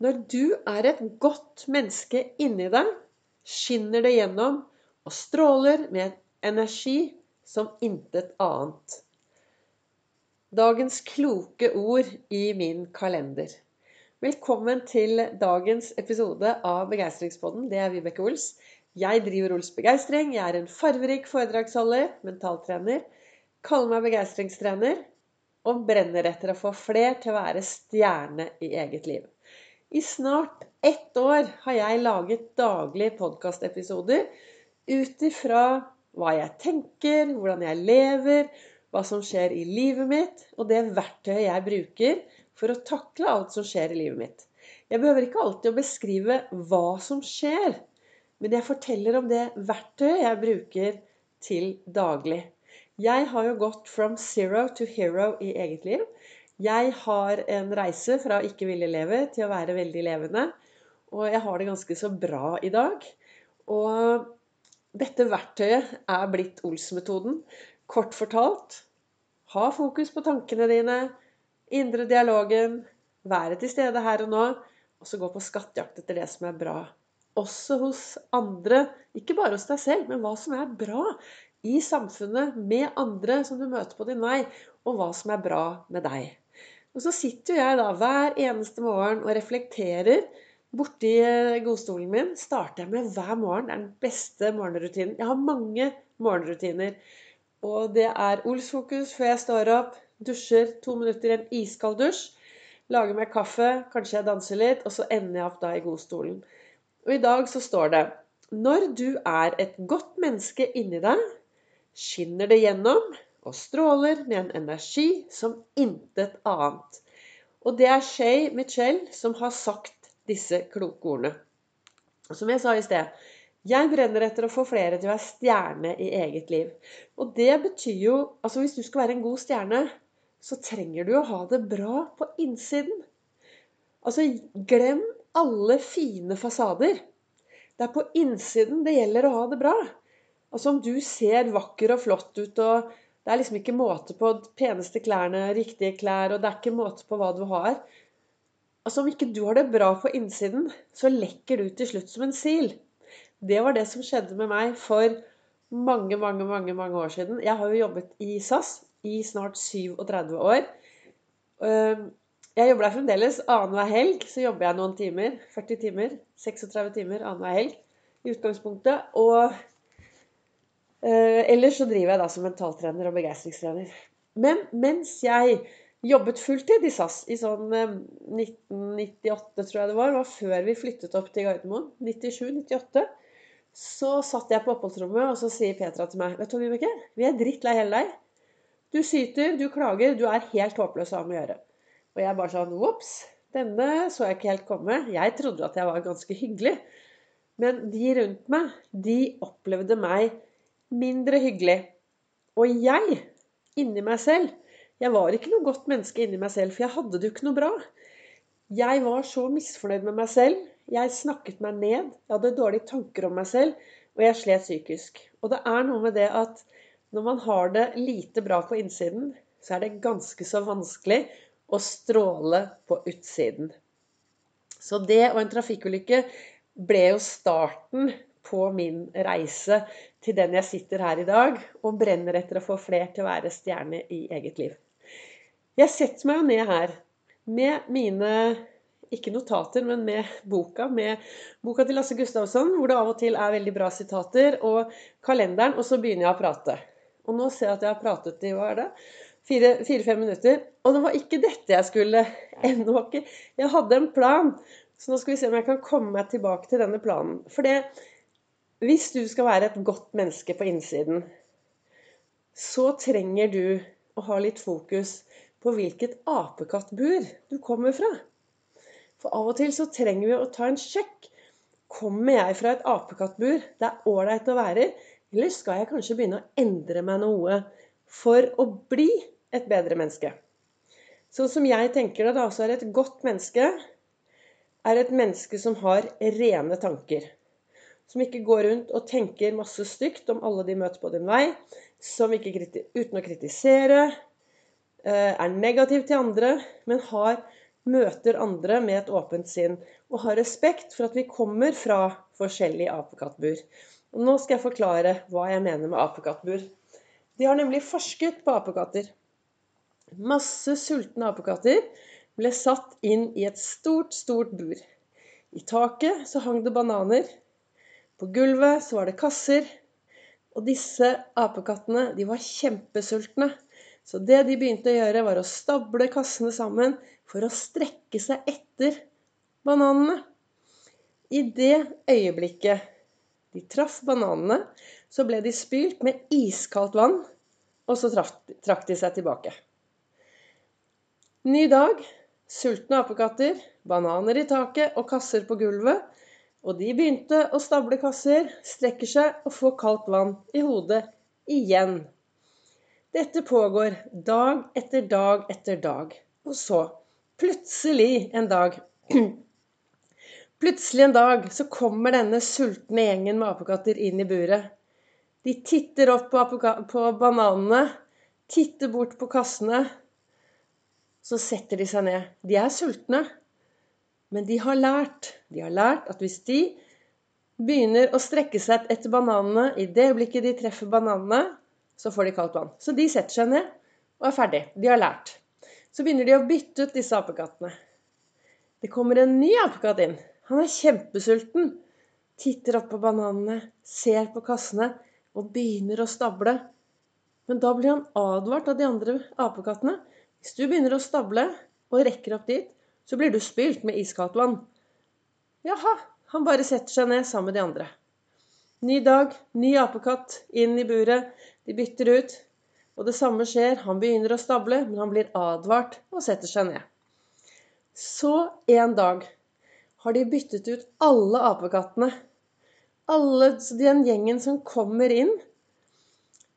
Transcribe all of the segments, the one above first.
Når du er et godt menneske inni deg, skinner det gjennom og stråler med en energi som intet annet. Dagens kloke ord i min kalender. Velkommen til dagens episode av Begeistringspodden. Det er Vibeke Ols. Jeg driver Ols Begeistring. Jeg er en farverik foredragsholder, mentaltrener. Kaller meg begeistringstrener og brenner etter å få fler til å være stjerne i eget liv. I snart ett år har jeg laget daglige podkastepisoder ut ifra hva jeg tenker, hvordan jeg lever, hva som skjer i livet mitt, og det verktøyet jeg bruker for å takle alt som skjer i livet mitt. Jeg behøver ikke alltid å beskrive hva som skjer, men jeg forteller om det verktøyet jeg bruker til daglig. Jeg har jo gått from zero to hero i eget liv. Jeg har en reise fra ikke ville leve til å være veldig levende. Og jeg har det ganske så bra i dag. Og dette verktøyet er blitt Ols-metoden. Kort fortalt ha fokus på tankene dine, indre dialogen, være til stede her og nå, og så gå på skattejakt etter det som er bra. Også hos andre. Ikke bare hos deg selv, men hva som er bra i samfunnet med andre som du møter på din vei, og hva som er bra med deg. Og så sitter jeg da hver eneste morgen og reflekterer. Borti eh, godstolen min starter jeg med hver morgen. Det er den beste morgenrutinen. Jeg har mange morgenrutiner. Og det er Ols-fokus før jeg står opp. Dusjer to minutter i en iskald dusj. Lager meg kaffe, kanskje jeg danser litt, og så ender jeg opp da i godstolen. Og i dag så står det Når du er et godt menneske inni deg, skinner det gjennom og stråler med en energi som intet annet. Og det er Shay Mitchell som har sagt disse kloke ordene. Som jeg sa i sted jeg brenner etter å få flere til å være stjerne i eget liv. Og det betyr jo Altså hvis du skal være en god stjerne, så trenger du å ha det bra på innsiden. Altså glem alle fine fasader. Det er på innsiden det gjelder å ha det bra. Altså om du ser vakker og flott ut, og det er liksom ikke måte på peneste klærne, riktige klær, og det er ikke måte på hva du har Altså Om ikke du har det bra på innsiden, så lekker du til slutt som en sil. Det var det som skjedde med meg for mange, mange, mange, mange år siden. Jeg har jo jobbet i SAS i snart 37 år. Jeg jobber der fremdeles. Annenhver helg så jobber jeg noen timer. 40 timer. 36 timer annenhver helg i utgangspunktet. Og Eh, ellers så driver jeg da som mentaltrener og begeistringstrener. Men mens jeg jobbet fulltid i SAS i sånn 1998, eh, tror jeg det var, var før vi flyttet opp til Gardermoen, 97-98, så satt jeg på oppholdsrommet, og så sier Petra til meg Vet du, Vibeke, vi er drittlei hele deg. Du syter, du klager, du er helt håpløs med å gjøre. Og jeg bare sånn Ops, denne så jeg ikke helt komme. Jeg trodde at jeg var ganske hyggelig. Men de rundt meg, de opplevde meg mindre hyggelig. Og jeg, inni meg selv Jeg var ikke noe godt menneske inni meg selv, for jeg hadde det jo ikke noe bra. Jeg var så misfornøyd med meg selv. Jeg snakket meg ned. Jeg hadde dårlige tanker om meg selv, og jeg slet psykisk. Og det er noe med det at når man har det lite bra på innsiden, så er det ganske så vanskelig å stråle på utsiden. Så det og en trafikkulykke ble jo starten på min reise til den jeg sitter her i dag og brenner etter å få fler til å være stjerne i eget liv. Jeg setter meg jo ned her med mine ikke notater, men med boka, med boka til Lasse Gustavsson, hvor det av og til er veldig bra sitater, og kalenderen, og så begynner jeg å prate. Og nå ser jeg at jeg har pratet i hva er det? Fire-fem minutter. Og det var ikke dette jeg skulle ennå Jeg hadde en plan. Så nå skal vi se om jeg kan komme meg tilbake til denne planen. For det, hvis du skal være et godt menneske på innsiden, så trenger du å ha litt fokus på hvilket apekattbur du kommer fra. For av og til så trenger vi å ta en sjekk. Kommer jeg fra et apekattbur det er ålreit å være i, eller skal jeg kanskje begynne å endre meg noe for å bli et bedre menneske? Sånn som jeg tenker det, da, så er et godt menneske er et menneske som har rene tanker. Som ikke går rundt og tenker masse stygt om alle de møter på din vei. Som ikke uten å kritisere eh, er negativ til andre, men har møter andre med et åpent sinn. Og har respekt for at vi kommer fra forskjellige apekattbur. Og nå skal jeg forklare hva jeg mener med apekattbur. De har nemlig forsket på apekatter. Masse sultne apekatter ble satt inn i et stort, stort bur. I taket så hang det bananer. På gulvet så var det kasser. Og disse apekattene, de var kjempesultne. Så det de begynte å gjøre, var å stable kassene sammen for å strekke seg etter bananene. I det øyeblikket de traff bananene, så ble de spylt med iskaldt vann, og så trakk de seg tilbake. Ny dag. Sultne apekatter, bananer i taket og kasser på gulvet. Og de begynte å stable kasser, strekker seg og får kaldt vann i hodet igjen. Dette pågår dag etter dag etter dag. Og så, plutselig en dag Plutselig en dag så kommer denne sultne gjengen med apekatter inn i buret. De titter opp på, på bananene, titter bort på kassene. Så setter de seg ned. De er sultne. Men de har lært. De har lært at hvis de begynner å strekke seg etter bananene i det øyeblikket de treffer bananene, så får de kaldt vann. Så de setter seg ned og er ferdig. De har lært. Så begynner de å bytte ut disse apekattene. Det kommer en ny apekatt inn. Han er kjempesulten. Titter opp på bananene, ser på kassene og begynner å stable. Men da blir han advart av de andre apekattene. Hvis du begynner å stable og rekker opp dit, så blir du spylt med iskaldt vann. Jaha, han bare setter seg ned sammen med de andre. Ny dag, ny apekatt inn i buret. De bytter ut. Og det samme skjer. Han begynner å stable, men han blir advart og setter seg ned. Så en dag har de byttet ut alle apekattene. Alle den gjengen som kommer inn.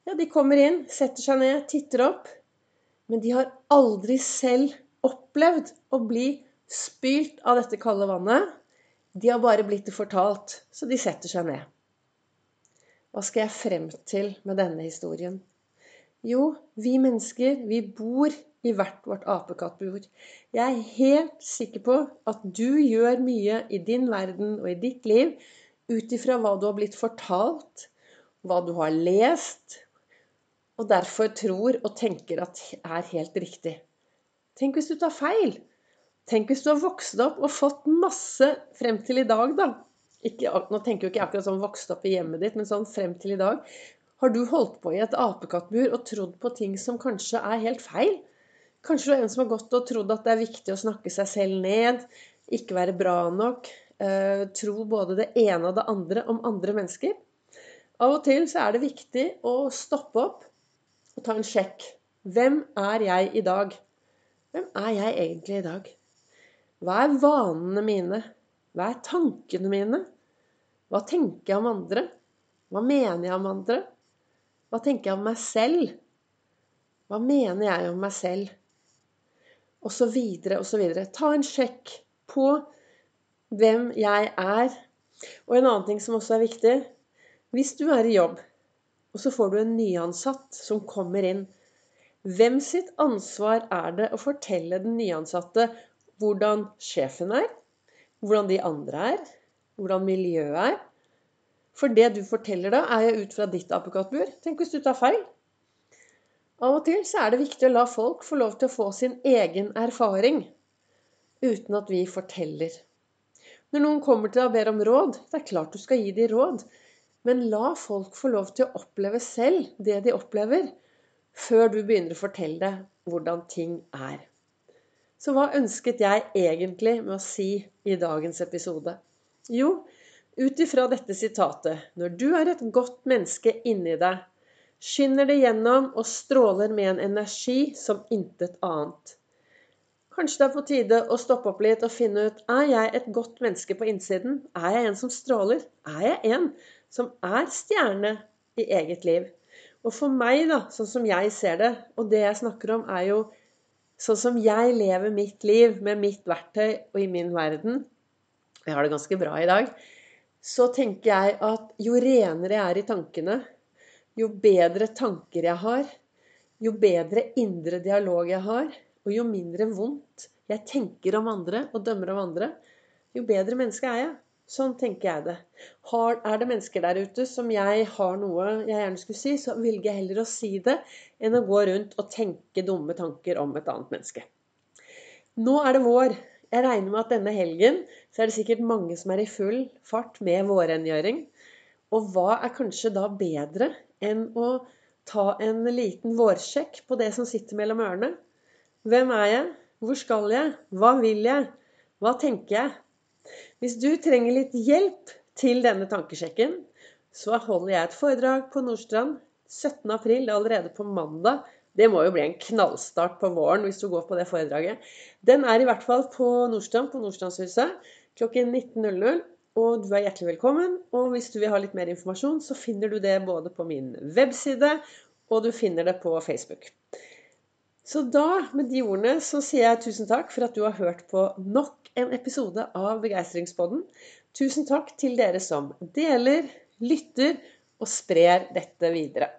Ja, de kommer inn, setter seg ned, titter opp. Men de har aldri selv opplevd å bli spylt av dette kalde vannet. De har bare blitt det fortalt, så de setter seg ned. Hva skal jeg frem til med denne historien? Jo, vi mennesker, vi bor i hvert vårt apekattbur. Jeg er helt sikker på at du gjør mye i din verden og i ditt liv ut ifra hva du har blitt fortalt, hva du har lest, og derfor tror og tenker at er helt riktig. Tenk hvis du tar feil. Tenk hvis du har vokst opp og fått masse frem til i dag, da ikke, Nå tenker jo ikke jeg akkurat sånn vokst opp i hjemmet ditt, men sånn frem til i dag. Har du holdt på i et apekattbur og trodd på ting som kanskje er helt feil? Kanskje du er en som har gått og trodd at det er viktig å snakke seg selv ned, ikke være bra nok, eh, tro både det ene og det andre om andre mennesker? Av og til så er det viktig å stoppe opp og ta en sjekk. Hvem er jeg i dag? Hvem er jeg egentlig i dag? Hva er vanene mine? Hva er tankene mine? Hva tenker jeg om andre? Hva mener jeg om andre? Hva tenker jeg om meg selv? Hva mener jeg om meg selv? Og så videre og så videre. Ta en sjekk på hvem jeg er. Og en annen ting som også er viktig Hvis du er i jobb, og så får du en nyansatt som kommer inn Hvem sitt ansvar er det å fortelle den nyansatte hvordan sjefen er? hvordan de andre er, hvordan miljøet er. For det du forteller da, er jo ut fra ditt apekattbur. Tenk hvis du tar feil. Av og til så er det viktig å la folk få lov til å få sin egen erfaring uten at vi forteller. Når noen kommer til deg og ber om råd, det er klart du skal gi dem råd. Men la folk få lov til å oppleve selv det de opplever, før du begynner å fortelle hvordan ting er. Så hva ønsket jeg egentlig med å si i dagens episode? Jo, ut ifra dette sitatet Når du er et godt menneske inni deg, skinner det gjennom og stråler med en energi som intet annet. Kanskje det er på tide å stoppe opp litt og finne ut er jeg et godt menneske på innsiden. Er jeg en som stråler? Er jeg en som er stjerne i eget liv? Og for meg, da, sånn som jeg ser det, og det jeg snakker om, er jo Sånn som jeg lever mitt liv med mitt verktøy og i min verden Jeg har det ganske bra i dag. Så tenker jeg at jo renere jeg er i tankene, jo bedre tanker jeg har, jo bedre indre dialog jeg har, og jo mindre vondt jeg tenker om andre og dømmer om andre, jo bedre menneske er jeg. Sånn tenker jeg det. Har, er det mennesker der ute som jeg har noe jeg gjerne skulle si, så velger jeg heller å si det enn å gå rundt og tenke dumme tanker om et annet menneske. Nå er det vår. Jeg regner med at denne helgen så er det sikkert mange som er i full fart med vårrengjøring. Og hva er kanskje da bedre enn å ta en liten vårsjekk på det som sitter mellom ørene? Hvem er jeg? Hvor skal jeg? Hva vil jeg? Hva tenker jeg? Hvis du trenger litt hjelp til denne tankesjekken, så holder jeg et foredrag på Nordstrand 17. april, allerede på mandag. Det må jo bli en knallstart på våren hvis du går på det foredraget. Den er i hvert fall på Nordstrand, på Nordstrandshuset, klokken 19.00. Og du er hjertelig velkommen. Og hvis du vil ha litt mer informasjon, så finner du det både på min webside, og du finner det på Facebook. Så da, med de ordene, så sier jeg tusen takk for at du har hørt på nok en episode av Begeistringspodden. Tusen takk til dere som deler, lytter og sprer dette videre.